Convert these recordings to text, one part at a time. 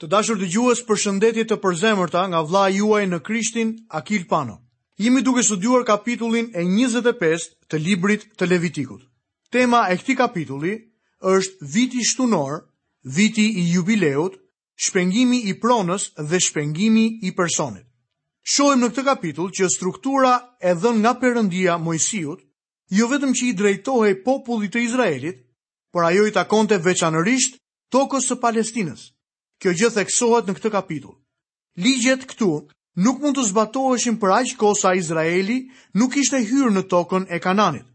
Të dashur dëgjues, përshëndetje të përzemërta nga vëllai juaj në Krishtin, Akil Pano. Jemi duke studiuar kapitullin e 25 të librit të Levitikut. Tema e këtij kapitulli është viti shtunor, viti i jubileut, shpengimi i pronës dhe shpengimi i personit. Shohim në këtë kapitull që struktura e dhënë nga Perëndia Moisiut jo vetëm që i drejtohej popullit të Izraelit, por ajo i takonte veçanërisht tokës së Palestinës. Kjo gjë theksohet në këtë kapitull. Ligjet këtu nuk mund të zbatoheshin për aq kohë sa Izraeli nuk kishte hyrë në tokën e Kanaanit.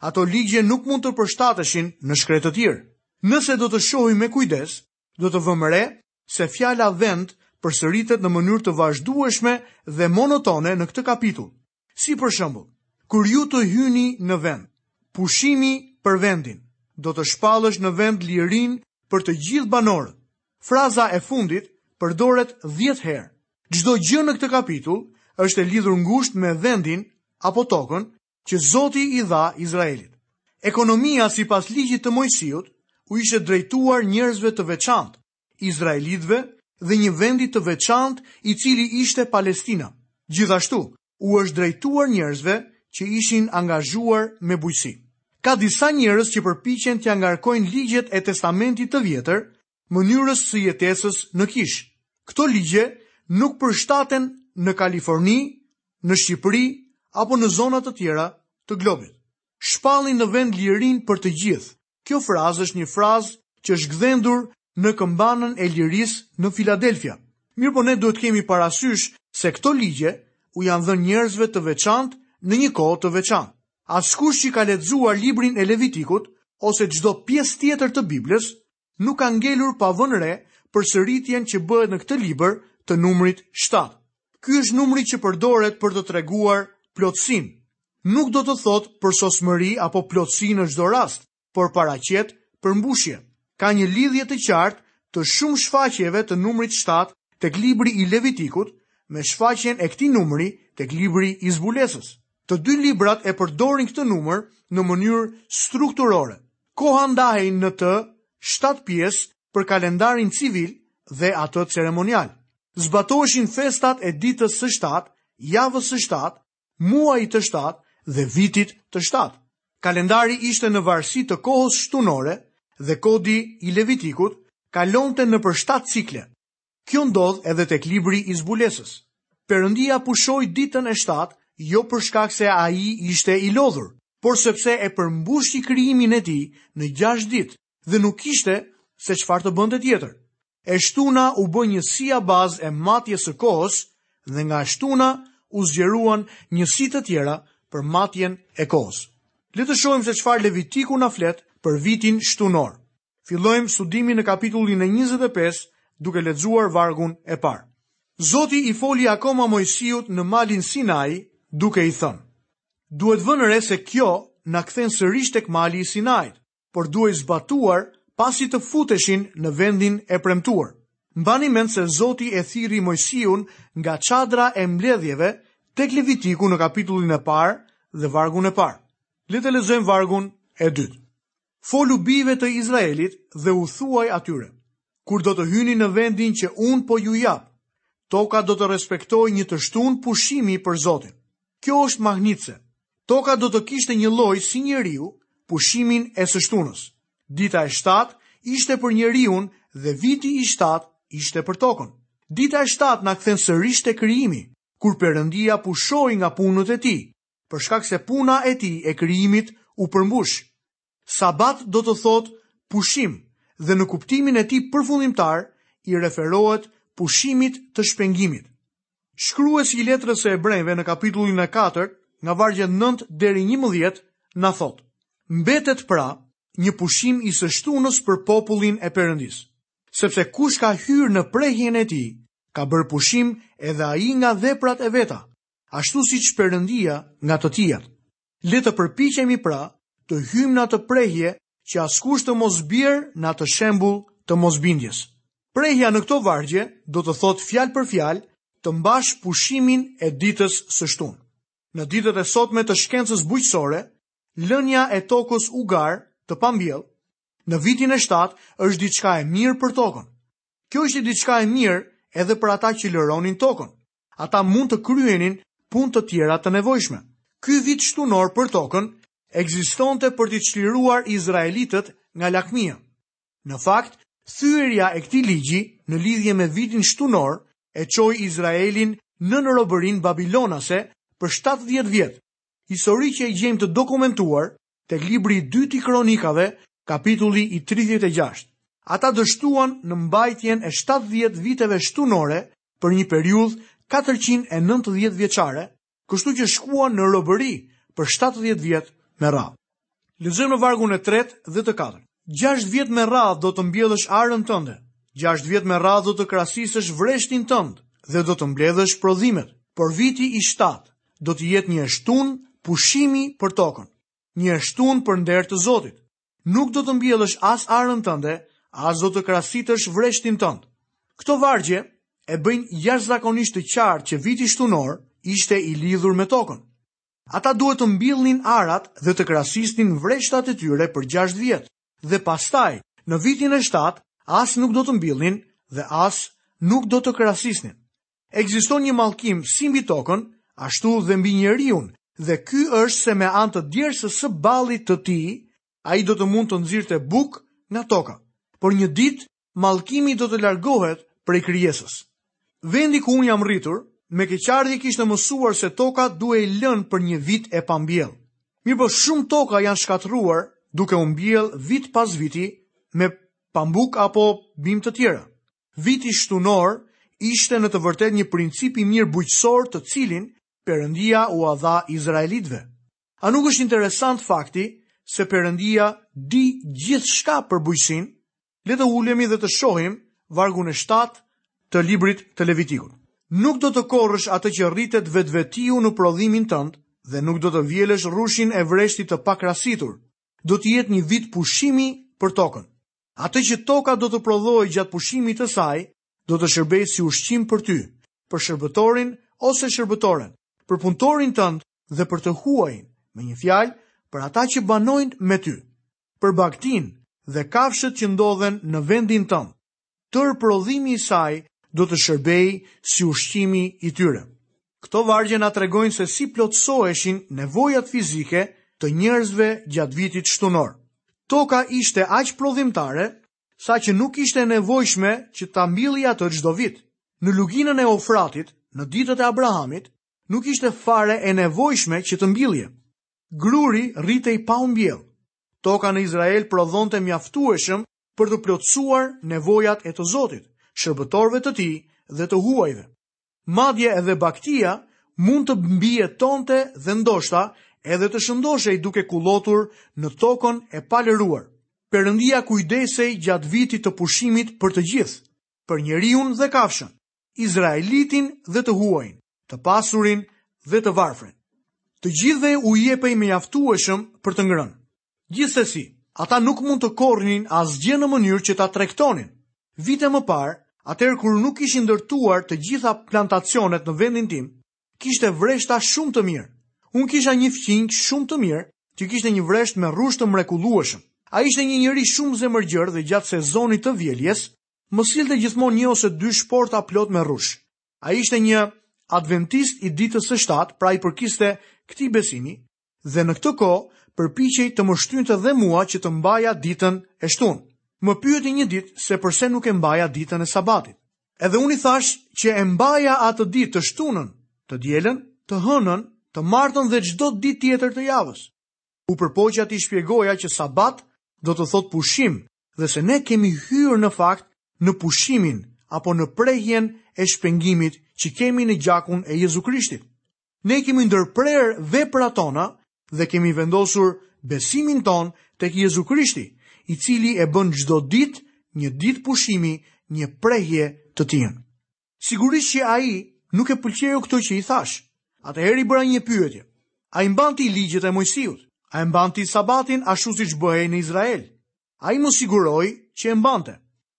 Ato ligje nuk mund të përshtateshin në shkretëtirë. Nëse do të shohim me kujdes, do të vëmë re se fjala vend përsëritet në mënyrë të vazhdueshme dhe monotone në këtë kapitull. Si për shembull, kur ju të hyni në vend, pushimi për vendin, do të shpallësh në vend lirinë për të gjithë banorët. Fraza e fundit përdoret 10 herë. Çdo gjë në këtë kapitull është e lidhur ngushtë me vendin apo tokën që Zoti i dha Izraelit. Ekonomia sipas ligjit të Moisiut u ishte drejtuar njerëzve të veçantë, izraelitëve dhe një vendi të veçantë i cili ishte Palestina. Gjithashtu, u është drejtuar njerëzve që ishin angazhuar me bujqësi. Ka disa njerëz që përpiqen t'ia ngarkojnë ligjet e Testamentit të Vjetër mënyrës së jetesës në kishë. Këto ligje nuk përshtaten në Kaliforni, në Shqipëri apo në zona të tjera të globit. Shpallni në vend lirinë për të gjithë. Kjo frazë është një frazë që është gdhendur në këmbanën e lirisë në Filadelfia. Mirëpo ne duhet të kemi parasysh se këto ligje u janë dhënë njerëzve të veçantë në një kohë të veçantë. Askush që ka lexuar librin e Levitikut ose çdo pjesë tjetër të Biblës nuk ka ngelur pa vënë re përsëritjen që bëhet në këtë libër të numrit 7. Ky është numri që përdoret për të treguar plotësinë. Nuk do të thotë përsosmëri apo plotësi në çdo rast, por paraqet përmbushje. Ka një lidhje të qartë të shumë shfaqjeve të numrit 7 tek libri i Levitikut me shfaqjen e këtij numri tek libri i Zbulesës. Të dy librat e përdorin këtë numër në mënyrë strukturore. Koha ndahej në të 7 pjesë për kalendarin civil dhe atë ceremonial. Zbatoheshin festat e ditës së shtatë, javës së shtatë, muajit të shtatë dhe vitit të shtatë. Kalendari ishte në varësi të kohës shtunore dhe kodi i Levitikut kalonte nëpër shtatë cikle. Kjo ndodh edhe tek libri i zbulesës. Perëndia pushoi ditën e shtatë jo për shkak se ai ishte i lodhur, por sepse e përmbushi krijimin e tij në gjashtë ditë dhe nuk kishte se çfarë të bënte tjetër. E shtuna u bë njësia bazë e matjes së kohës dhe nga e shtuna u zgjeruan njësi të tjera për matjen e kohës. Le të shohim se çfarë Levitiku na flet për vitin shtunor. Fillojmë studimin në kapitullin e njëzet e pesë duke lexuar vargun e parë. Zoti i foli akoma Moisiut në malin Sinai, duke i thënë: Duhet vënë re se kjo na kthen sërish tek mali i Sinait, por duhej zbatuar pasi të futeshin në vendin e premtuar. Mbani mend se Zoti e thirri Moisiun nga çadra e mbledhjeve tek Levitiku në kapitullin e parë dhe vargun e parë. Le të lexojmë vargun e dytë. Folu bijve të Izraelit dhe u thuaj atyre, Kur do të hyni në vendin që unë po ju jap, toka do të respektojë një të shtunë pushimi për Zotin. Kjo është mahnitëse. Toka do të kishte njëlloj si njeriu pushimin e së shtunës. Dita e shtatë ishte për njeriun dhe viti i shtatë ishte për tokën. Dita e shtatë na kthen sërish te krijimi, kur Perëndia pushoi nga punët e tij, për shkak se puna e tij e krijimit u përmbush. Sabat do të thotë pushim dhe në kuptimin e tij përfundimtar i referohet pushimit të shpengimit. Shkruesi i letrës së Hebrenjve në kapitullin e katërt, nga vargjet nëntë deri njëmbëdhjetë, na thotë: Mbetet pra një pushim i së shtunës për popullin e Perëndisë, sepse kush ka hyrë në prehjen e tij, ka bërë pushim edhe ai nga veprat e veta, ashtu si Perëndia nga të tijat. Le të përpiqemi pra të hyjmë në atë prehje që askush të mos bjerë në atë shembull të mosbindjes. Prehja në këto vargje do të thotë fjalë për fjalë të mbash pushimin e ditës së shtunë. Në ditët e sotme të shkencës bujqësore, lënia e tokës ugar të pambjellë, në vitin e 7 është diçka e mirë për tokën. Kjo ishte diçka e mirë edhe për ata që lëronin tokën. ata mund të kryenin punë të tjera të nevojshme. Ky vit shtunor për tokën ekzistonte për të çliruar izraelitët nga lakmia. Në fakt, thyerja e këtij ligji në lidhje me vitin shtunor e çoi Izraelin nën robërinë babilonase për 70 vjet, histori që e gjejmë të dokumentuar tek libri i dytë i kronikave, kapitulli i 36. Ata dështuan në mbajtjen e 70 viteve shtunore për një periudhë 490 vjeçare, kështu që shkuan në robëri për 70 vjet me radhë. Lexojmë në vargun e 3 dhe të 4. Gjashtë vjet me radhë do të mbjellësh arën tënde, gjashtë vjet me radhë do të krasisësh vreshtin tënd dhe do të mbledhësh prodhimet. Por viti i 7, do të jetë një e shtunë pushimi për tokën, një e shtunë për nder të Zotit. Nuk do të mbjellësh as arën tënde, as do të krasitësh vreshtin tënd. Këto vargje e bëjnë jashtëzakonisht të qartë që viti shtunor ishte i lidhur me tokën. Ata duhet të mbillnin arat dhe të krasisnin vreshtat e tyre për 6 vjet. Dhe pastaj, në vitin e 7, as nuk do të mbillnin dhe as nuk do të krasisnin. Ekziston një mallkim si mbi tokën, ashtu dhe mbi njeriun, dhe ky është se me anë të djersës së ballit të tij, ai do të mund të nxirrte bukë nga toka. Por një ditë, mallkimi do të largohet prej krijesës. Vendi ku unë jam rritur, me keqardhje kishte mësuar se toka duhej lënë për një vit e pambjellë. Mirëpo shumë toka janë shkatërruar duke u mbjellë vit pas viti me pambuk apo bimë të tjera. Viti shtunor ishte në të vërtetë një princip i mirë bujqësor të cilin Perëndia ua dha izraelitëve. A nuk është interesant fakti se Perëndia di gjithçka për bujqësinë? Le të ulemi dhe të shohim vargun e shtatë të librit të Levitikut. Nuk do të korrësh atë që rritet vetvetiu në prodhimin tënd dhe nuk do të vjelësh rrushin e vreshtit të pakrasitur. Do të jetë një vit pushimi për tokën. Atë që toka do të prodhojë gjatë pushimit të saj do të shërbejë si ushqim për ty, për shërbëtorin ose shërbëtoren, për punëtorin tënd dhe për të huajin, me një fjalë, për ata që banojnë me ty, për bagëtinë dhe kafshët që ndodhen në vendin tënd. Tërë prodhimi i saj do të shërbejë si ushqimi i tyre. Këto vargje na tregojnë se si plotësoheshin nevojat fizike të njerëzve gjatë vitit shtunor. Toka ishte aq prodhimtare, saqë nuk ishte e nevojshme që ta mbillje atë çdo vit. Në luginën e Eufratit, në ditët e Abrahamit, nuk ishte fare e nevojshme që të mbillje. Gruri rritej pa u mbjellë. Toka në Izrael prodhonte mjaftueshëm për të plotësuar nevojat e të zotit, shërbëtorëve të tij dhe të huajve. Madje edhe baktia mund të mbijetonte dhe ndoshta edhe të shëndoshej duke kullotur në tokën e palëruar. Perëndia kujdesej gjatë vitit të pushimit për të gjithë, për njeriun dhe kafshën, izraelitin dhe të huajin, të pasurin dhe të varfrin. Të gjithëve u jepej mjaftueshëm për të ngrënë. Gjithsesi, ata nuk mund të korrnin asgjë në mënyrë që ta tregtonin. Vite më parë, atëherë kur nuk ishin ndërtuar të gjitha plantacionet në vendin tim, kishte vreshta shumë të mirë. Unë kisha një fqinj shumë të mirë, që kishte një vresht me rrush të mrekullueshëm. Ai ishte një njeri shumë zemërgjerë dhe gjatë sezonit të vjeljes, më sillte gjithmonë një ose dy shporta plot me rrush. Ai ishte një adventist i ditës së shtatë, pra i përkiste këtij besimi, Dhe në këtë kohë, përpiqej të më shtynte dhe mua që të mbaja ditën e shtunë. Më pyeti një ditë se përse nuk e mbaja ditën e sabatit. Edhe unë i thashë që e mbaja atë ditë të shtunën, të dielën, të hënën, të martën dhe çdo ditë tjetër të javës. U përpoqja t'i shpjegoja që sabat do të thotë pushim dhe se ne kemi hyrë në fakt në pushimin apo në prehjen e shpengimit që kemi në gjakun e Jezu Krishtit. Ne kemi ndërprerë veprat tona dhe kemi vendosur besimin tonë tek Jezu Krishti, i cili e bën çdo ditë një ditë pushimi, një prehje të Tij. Sigurisht që ai nuk e pëlqeu këto që i thashë. Atëherë i bëra një pyetje. A i mban ti ligjet e Mojsiut? A e mban ti sabatin ashtu siç bëhej në Izrael? Ai më siguroi që e mbante.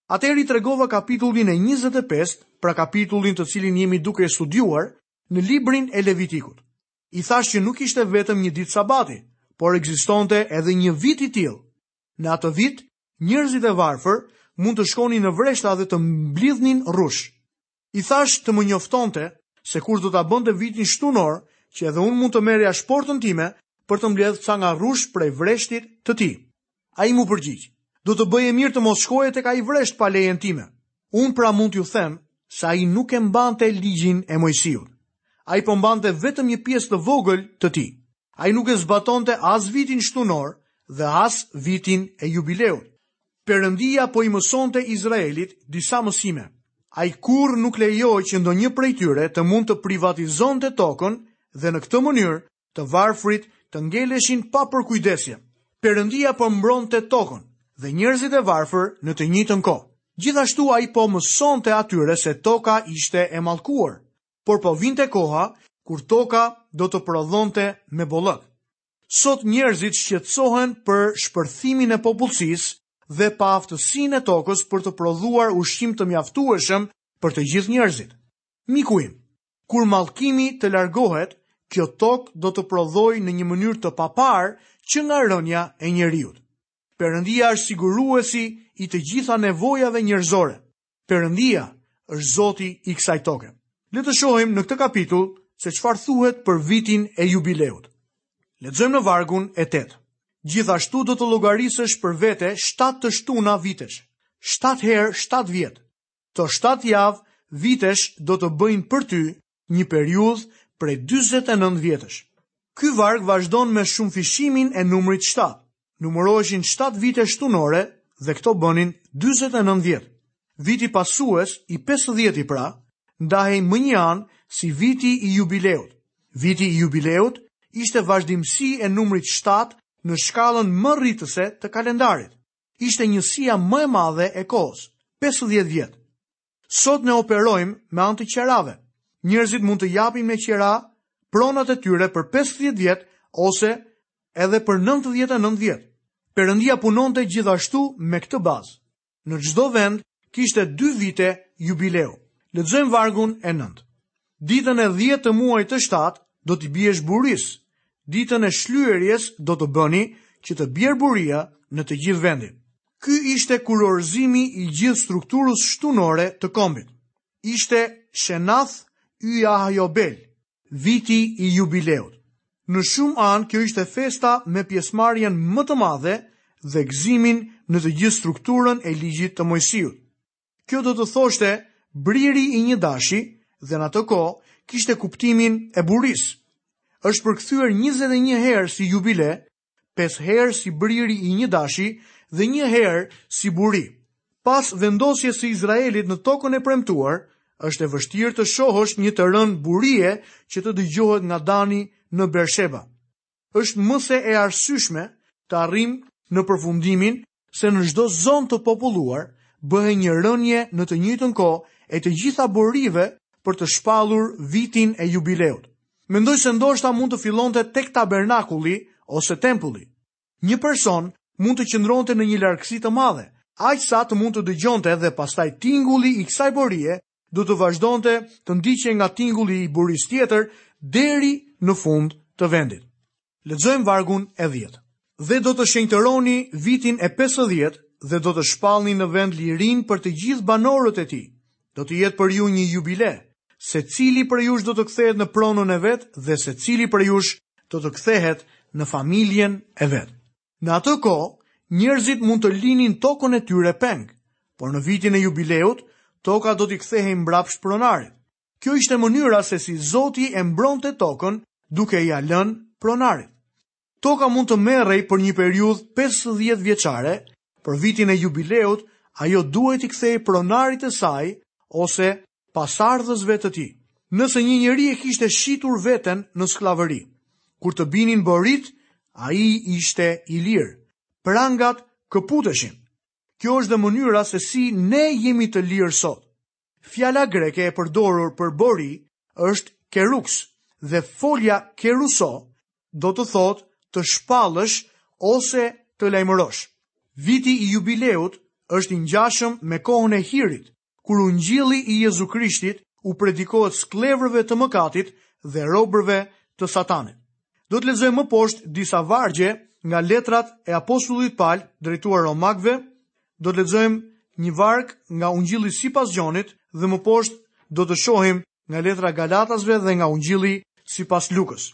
Atëherë i tregova kapitullin e 25, pra kapitullin të cilin jemi duke studiuar, Në librin e Levitikut, i thashë që nuk ishte vetëm një ditë sabati, por ekzistonte edhe një vit i tillë. Në atë vit, njerëzit e varfër mund të shkonin në vreshta dhe të mblidhnin rrush. I thashë të më njoftonte se kur do ta bënte vitin shtunor, që edhe unë mund të merrja shportën time për të mbledhë ca nga rrush prej vreshtit të tij. Ai m'u përgjigj, Do të bëje mirë të mos shkoje tek ai vresht pa lejen time. Unë pra mund t'ju them se ai nuk e mbante ligjin e Mojsiut. Ai po mbante vetëm një pjesë të vogël të tij. Ai nuk e zbatonte as vitin shtunor dhe as vitin e jubileut. Perëndia po i mësonte Izraelit disa mësime. Ai kurrë nuk lejoi që ndonjë prej tyre të mund të privatizonte tokën dhe në këtë mënyrë Të varfrit të ngeleshin pa përkujdesje. Perëndia po mbronte tokën dhe njerëzit e varfër në të njëjtën kohë. Gjithashtu ai po u mësonte atyre se toka ishte e mallkuar, por po vinte koha kur toka do të prodhonte me bollëk. Sot njerëzit shqetësohen për shpërthimin e popullsisë dhe paaftësinë e tokës për të prodhuar ushqim të mjaftueshëm për të gjithë njerëzit. Miku im, kur mallkimi të largohet, kjo tokë do të prodhojë në një mënyrë të paparë që nga rënia e njeriut. Perëndia është siguruesi i të gjitha nevojave njerëzore. Perëndia është Zoti i kësaj toke. Le të shohim në këtë kapitull se çfarë thuhet për vitin e jubileut. Lexojmë në vargun e 8. Gjithashtu do të llogarisësh për vete 7 të shtuna vitesh, 7 herë 7 vjet, Këto shtatë javë vitesh do të bëjnë për ty një periudhë prej dyzet e nëntë vjetësh. Ky varg vazhdon me shumëfishimin e numrit shtatë. Numëroheshin shtatë vite shtunore dhe këto bënin dyzet e nëntë vjet. Viti pasues, i pesëdhjeti pra, ndahej më një anë si viti i jubileut. Viti i jubileut ishte vazhdimësi e numrit shtatë në shkallën më rritëse të kalendarit. ishte njësia më e madhe e kohës, 50 vjet. Sot ne operojmë me anë të qerave. Njerëzit mund të japin me qera pronat e tyre për 50 vjet ose edhe për 99 vjet. Perëndia punonte gjithashtu me këtë bazë. Në çdo vend kishte 2 vite jubileu. Lexojmë vargun e 9. Ditën e dhjetë të muajit të shtatë do t'i biesh burisë, ditën e shlyerjes do të bëni që të bjerë buria në të gjithë vendin. Ky ishte kurorëzimi i gjithë strukturës shtunore të kombit. Ishte Shenath Yahjobel, viti i jubileut. Në shumë anë kjo ishte festa me pjesëmarrjen më të madhe dhe gëzimin në të gjithë strukturën e Ligjit të Mojsiut. Kjo do të thoshte briri i një dashi dhe në atë kohë kishte kuptimin e burisë. Është përkthyer 21 herë si jubile, 5 herë si briri i një dashi dhe një herë si buri. Pas vendosjes së Izraelit në tokën e premtuar, është e vështirë të shohësh një të rënë burie që të dëgjohet nga Dani në Bersheba. është më se e arsyshme të arrijmë në përfundimin se në çdo zonë të populluar bëhej një rënie në të njëjtën kohë e të gjitha borive për të shpallur vitin e jubileut. Mendoj se ndoshta mund të fillonte tek tabernakulli ose tempulli. Një person mund të qëndronte në një largësi të madhe, aq sa të mund të dëgjonte dhe pastaj tingulli i kësaj borie do të vazhdonte të ndiqej nga tingulli i burisë tjetër deri në fund të vendit. Lexojmë vargun e 10. Dhe do të shenjtëroni vitin e 50 dhe do të shpallni në vend lirinë për të gjithë banorët e tij. Do të jetë për ju një jubile, secili prej jush do të kthehet në pronën e vet dhe secili prej jush do të kthehet në familjen e vet. Në atë kohë, njerëzit mund të linin tokën e tyre peng, por në vitin e jubileut, toka do t'i kthehej mbrapsht pronarit. Kjo ishte mënyra se si Zoti e mbronte tokën duke ia lënë pronarit. Toka mund të merrej për një periudhë 50 vjeçare, por vitin e jubileut ajo duhej t'i kthehej pronarit të saj ose pasardhësve të tij. Nëse një njeri e kishte shitur veten në skllavëri, kur të binin boritë, ai ishte i lirë. Prangat këputeshin. Kjo është dhe mënyra se si ne jemi të lirë sot. Fjala greke e përdorur për bori është keruks dhe folja keruso do të thotë të shpallësh ose të lajmërosh. Viti i jubileut është i ngjashëm me kohën e hirit, kur ungjilli i Jezu Krishtit u predikohet skllevërve të mëkatit dhe robërve të satanit. Do të lexojmë më poshtë disa vargje nga letrat e apostullit Pal drejtuar romakëve, do të lexojmë një varg nga ungjilli sipas Gjonit dhe më poshtë do të shohim nga letra galatasve dhe nga ungjilli sipas Lukës.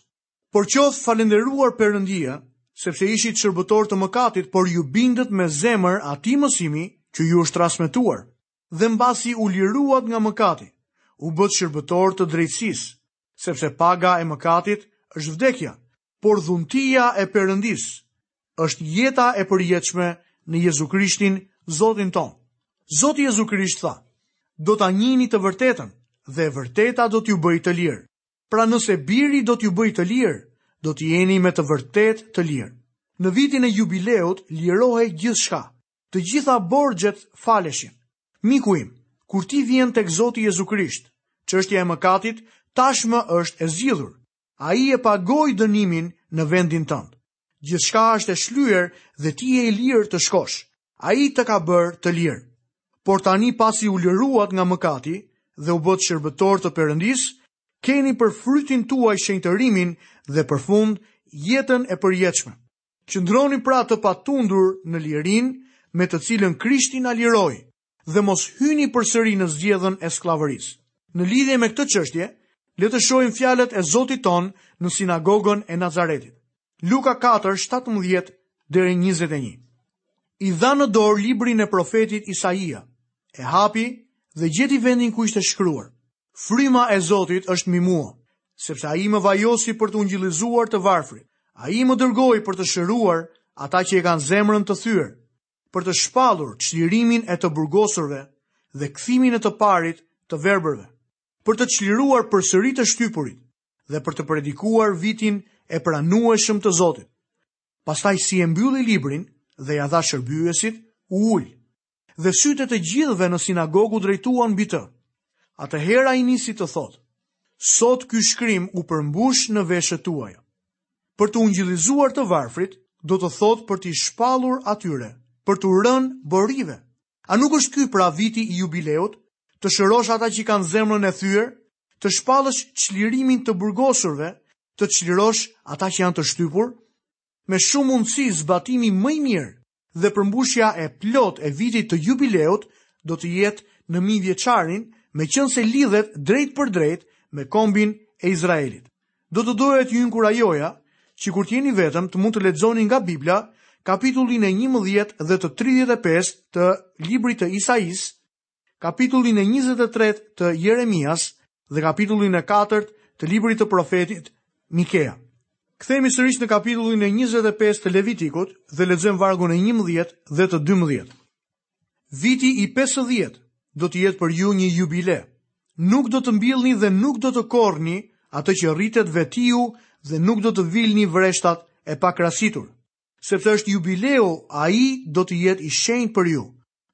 Por qoftë falënderuar Perëndia, sepse ishit shërbëtorë të mëkatit, por iu bindët me zemër atij mësimi që ju është transmetuar, dhe mbasi u liruat nga mëkati, u bëtë shërbëtorë të drejtësisë, sepse paga e mëkatit është vdekja, por dhuntia e Perëndisë është jeta e përjetshme në Jezu Krishtin, Zotin tonë. Zoti Jezu Krisht tha, Do ta njihni të vërtetën, dhe e vërteta do t'ju bëjë të lirë. Pra nëse Biri do t'ju bëjë të lirë, do të jeni me të vërtetë të lirë. Në vitin e Jubileut lirohej gjithçka, të gjitha borxhet faleshin. Miku im, kur ti vjen tek Zoti Jezu Krisht, çështja e mëkatit tashmë është e zgjidhur. Ai e pagoi dënimin në vendin tënd. Gjithçka është e shlyer dhe ti je i lirë të shkosh. Ai të ka bërë të lirë. Por tani pasi u liruat nga mëkati dhe u bëtë shërbëtorë të Perëndisë, keni për frytin tuaj shenjtërimin dhe për fund jetën e përjetshme. Qëndroni pra të patundur në lirinë me të cilën Krishti na liroi. dhe mos hyni përsëri në zgjedhën e skllavërisë. Në lidhje me këtë çështje, le të shohim fjalët e Zotit tonë në sinagogën e Nazaretit. Luka 4:17 deri 21. I dha në dorë librin e profetit Isaia, e hapi dhe gjeti vendin ku ishte shkruar. Fryma e Zotit është mbi mua, sepse ai më vajosi për të ungjillizuar të varfrit, ai më dërgoi për të shëruar ata që e kanë zemrën të thyer, për të shpallur çlirimin e të burgosurve dhe kthimin e të parit të verbërve, për të çliruar përsëri të shtypurit dhe për të predikuar vitin e pranueshëm të Zotit. Pastaj si e mbylli librin dhe ia dha shërbyesit, u ul. Dhe sytë e të gjithëve në sinagogë u drejtuan mbi të. Atëherë ai nisi të thotë: Sot ky shkrim u përmbush në veshët tuaja. Për të ungjillizuar të varfrit, do të thotë për t'i shpallur atyre, për t'u rënë borive. A nuk është ky pra viti i Jubileut, të shërosh ata që kanë zemrën e thyer, të shpallësh çlirimin të burgosurve, të çlirosh ata që janë të shtypur? Me shumë mundësi zbatimi më i mirë dhe përmbushja e plotë e vitit të jubileut do të jetë në mijëvjeçarin, meqenëse lidhet drejtpërdrejt me kombin e Izraelit. Do të doja t'ju inkurajoja që kur të jeni vetëm të mund të lexoni nga Bibla kapitullin e 11 dhe të 35 të librit të Isaisë, kapitullin e 23 të Jeremias dhe kapitullin e 4 të librit të profetit Mikea. Kthehemi sërish në kapitullin e 25 të Levitikut dhe lexojmë vargun e 11 dhe të 12. Viti i 50 do të jetë për ju një jubile. Nuk do të mbillni dhe nuk do të korrni atë që rritet vetiu dhe nuk do të vilni vreshtat e pakrasitura, sepse është jubileu, ai do të jetë i shenjtë për ju.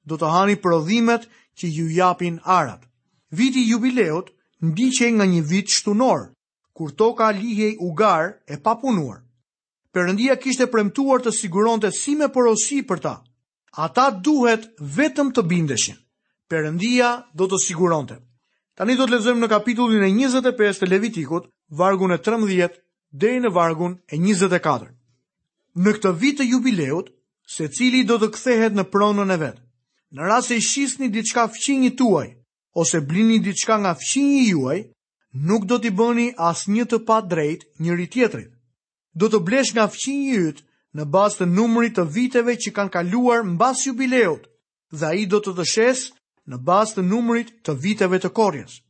Do të hani prodhimet që ju japin arat. Viti i jubileut ndiqej nga një vit shtunor, kur toka lihej ugar e papunuar. Perëndia kishte premtuar të siguronte si me porosi për ta. Ata duhet vetëm të bindeshin. Perëndia do të siguronte. Tani do të lexojmë në kapitullin e 25 të Levitikut, vargun e 13 deri në vargun e 24. Në këtë vit të jubileut, secili do të kthehet në pronën e vet. Në rast se i shisni diçka fqinjit tuaj ose blini diçka nga fqinji juaj, nuk do t'i bëni asnjë të padrejtë njëri-tjetrit. Do të blesh nga fqinji yt në bazë të numrit të viteve që kanë kaluar mbas jubileut dhe ai do të të shesë në bazë të numrit të viteve të korrjes.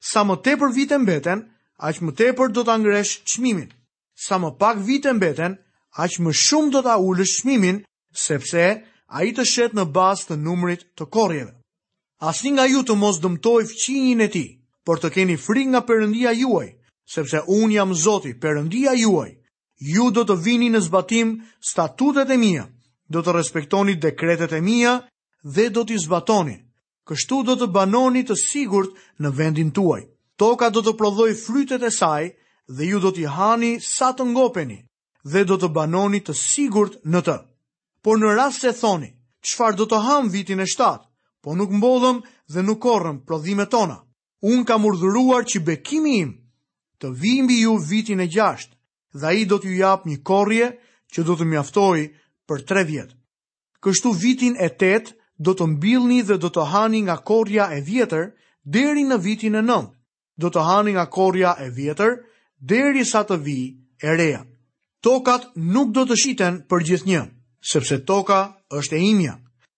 Sa më tepër vite mbeten, aq më tepër do ta ngresh çmimin. Sa më pak vite mbeten, aq më shumë do ta ulësh çmimin, sepse ai të shet në bazë të numrit të korrjeve. Asnjë nga ju të mos dëmtojë fqinjin e tij, por të keni frikë nga Perëndia juaj, sepse unë jam Zoti, Perëndia juaj. Ju do të vini në zbatim statutet e mia, do të respektoni dekretet e mia dhe do t'i zbatoni. Kështu do të banoni të sigurt në vendin tuaj. Toka do të prodhojë frytet e saj dhe ju do t'i hani sa të ngopeni dhe do të banoni të sigurt në të. Por në rast se thoni, çfarë do të hamë vitin e shtatë, po nuk mbollëm dhe nuk korrëm prodhimet tona. Unë kam urdhëruar që bekimi im të vijë mbi ju vitin e gjashtë dhe ai do t'ju japë një korrje që do të mjaftojë për tre vjet. Kështu vitin e tetë do të mbillni dhe do të hani nga korrja e vjetër deri në vitin e nëntë, do të hani nga korrja e vjetër derisa të vijë e reja. Tokat nuk do të shiten përgjithnjë, sepse toka është e imja,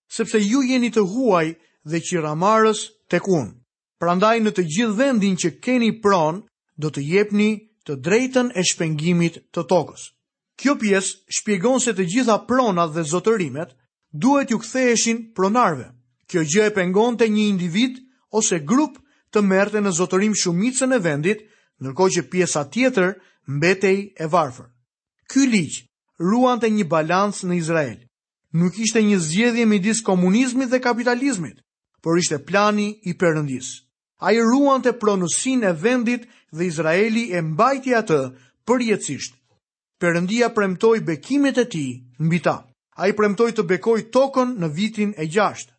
sepse ju jeni të huaj dhe qiramarrës tek unë. Prandaj në të gjithë vendin që keni pronë, do të jepni të drejtën e shpengimit të tokës. Kjo pjesë shpjegon se të gjitha pronat dhe zotërimet duhet t'u ktheheshin pronarëve. Kjo gjë e pengonte një individ ose grup të merrte në zotërim shumicën e vendit, ndërkohë që pjesa tjetër mbetej e varfër. Ky ligj ruante një balancë në Izrael. Nuk ishte një zgjedhje midis komunizmit dhe kapitalizmit, por ishte plani i Perëndisë. Ai ruante pronësinë e vendit dhe Izraeli e mbante atë përjetësisht. Perëndia premtoi bekimet e tij mbi ta. Ai premtoi të bekojë tokën në vitin e gjashtë.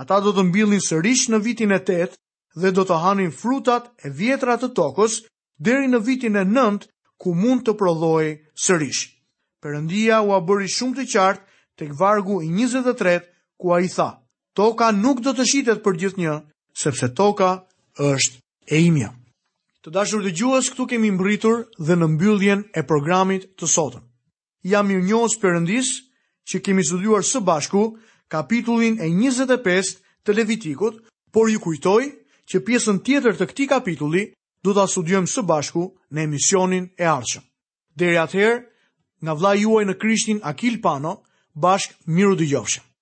Ata do të mbillnin sërish në vitin e tetë dhe do të hanin frutat e vjetra të tokës deri në vitin e nëntë ku mund të prodhojë sërish. Perëndia ua bëri shumë të qartë tek vargu i 23 ku ai tha: Toka nuk do të shitet përgjithnjë, sepse toka është e imja. Të dashur dëgjues, këtu kemi mbërritur dhe në mbylljen e programit të sotëm. Jam mirënjohës Perëndisë që kemi studiuar së bashku kapitullin e njëzet e pestë të Levitikut, por ju kujtoj që pjesën tjetër të këtij kapitulli do ta studiojmë së bashku në emisionin e ardhshëm. Deri atëherë, nga vllai juaj në Krishtin Akil Pano, bashkë mirudëgjofshim.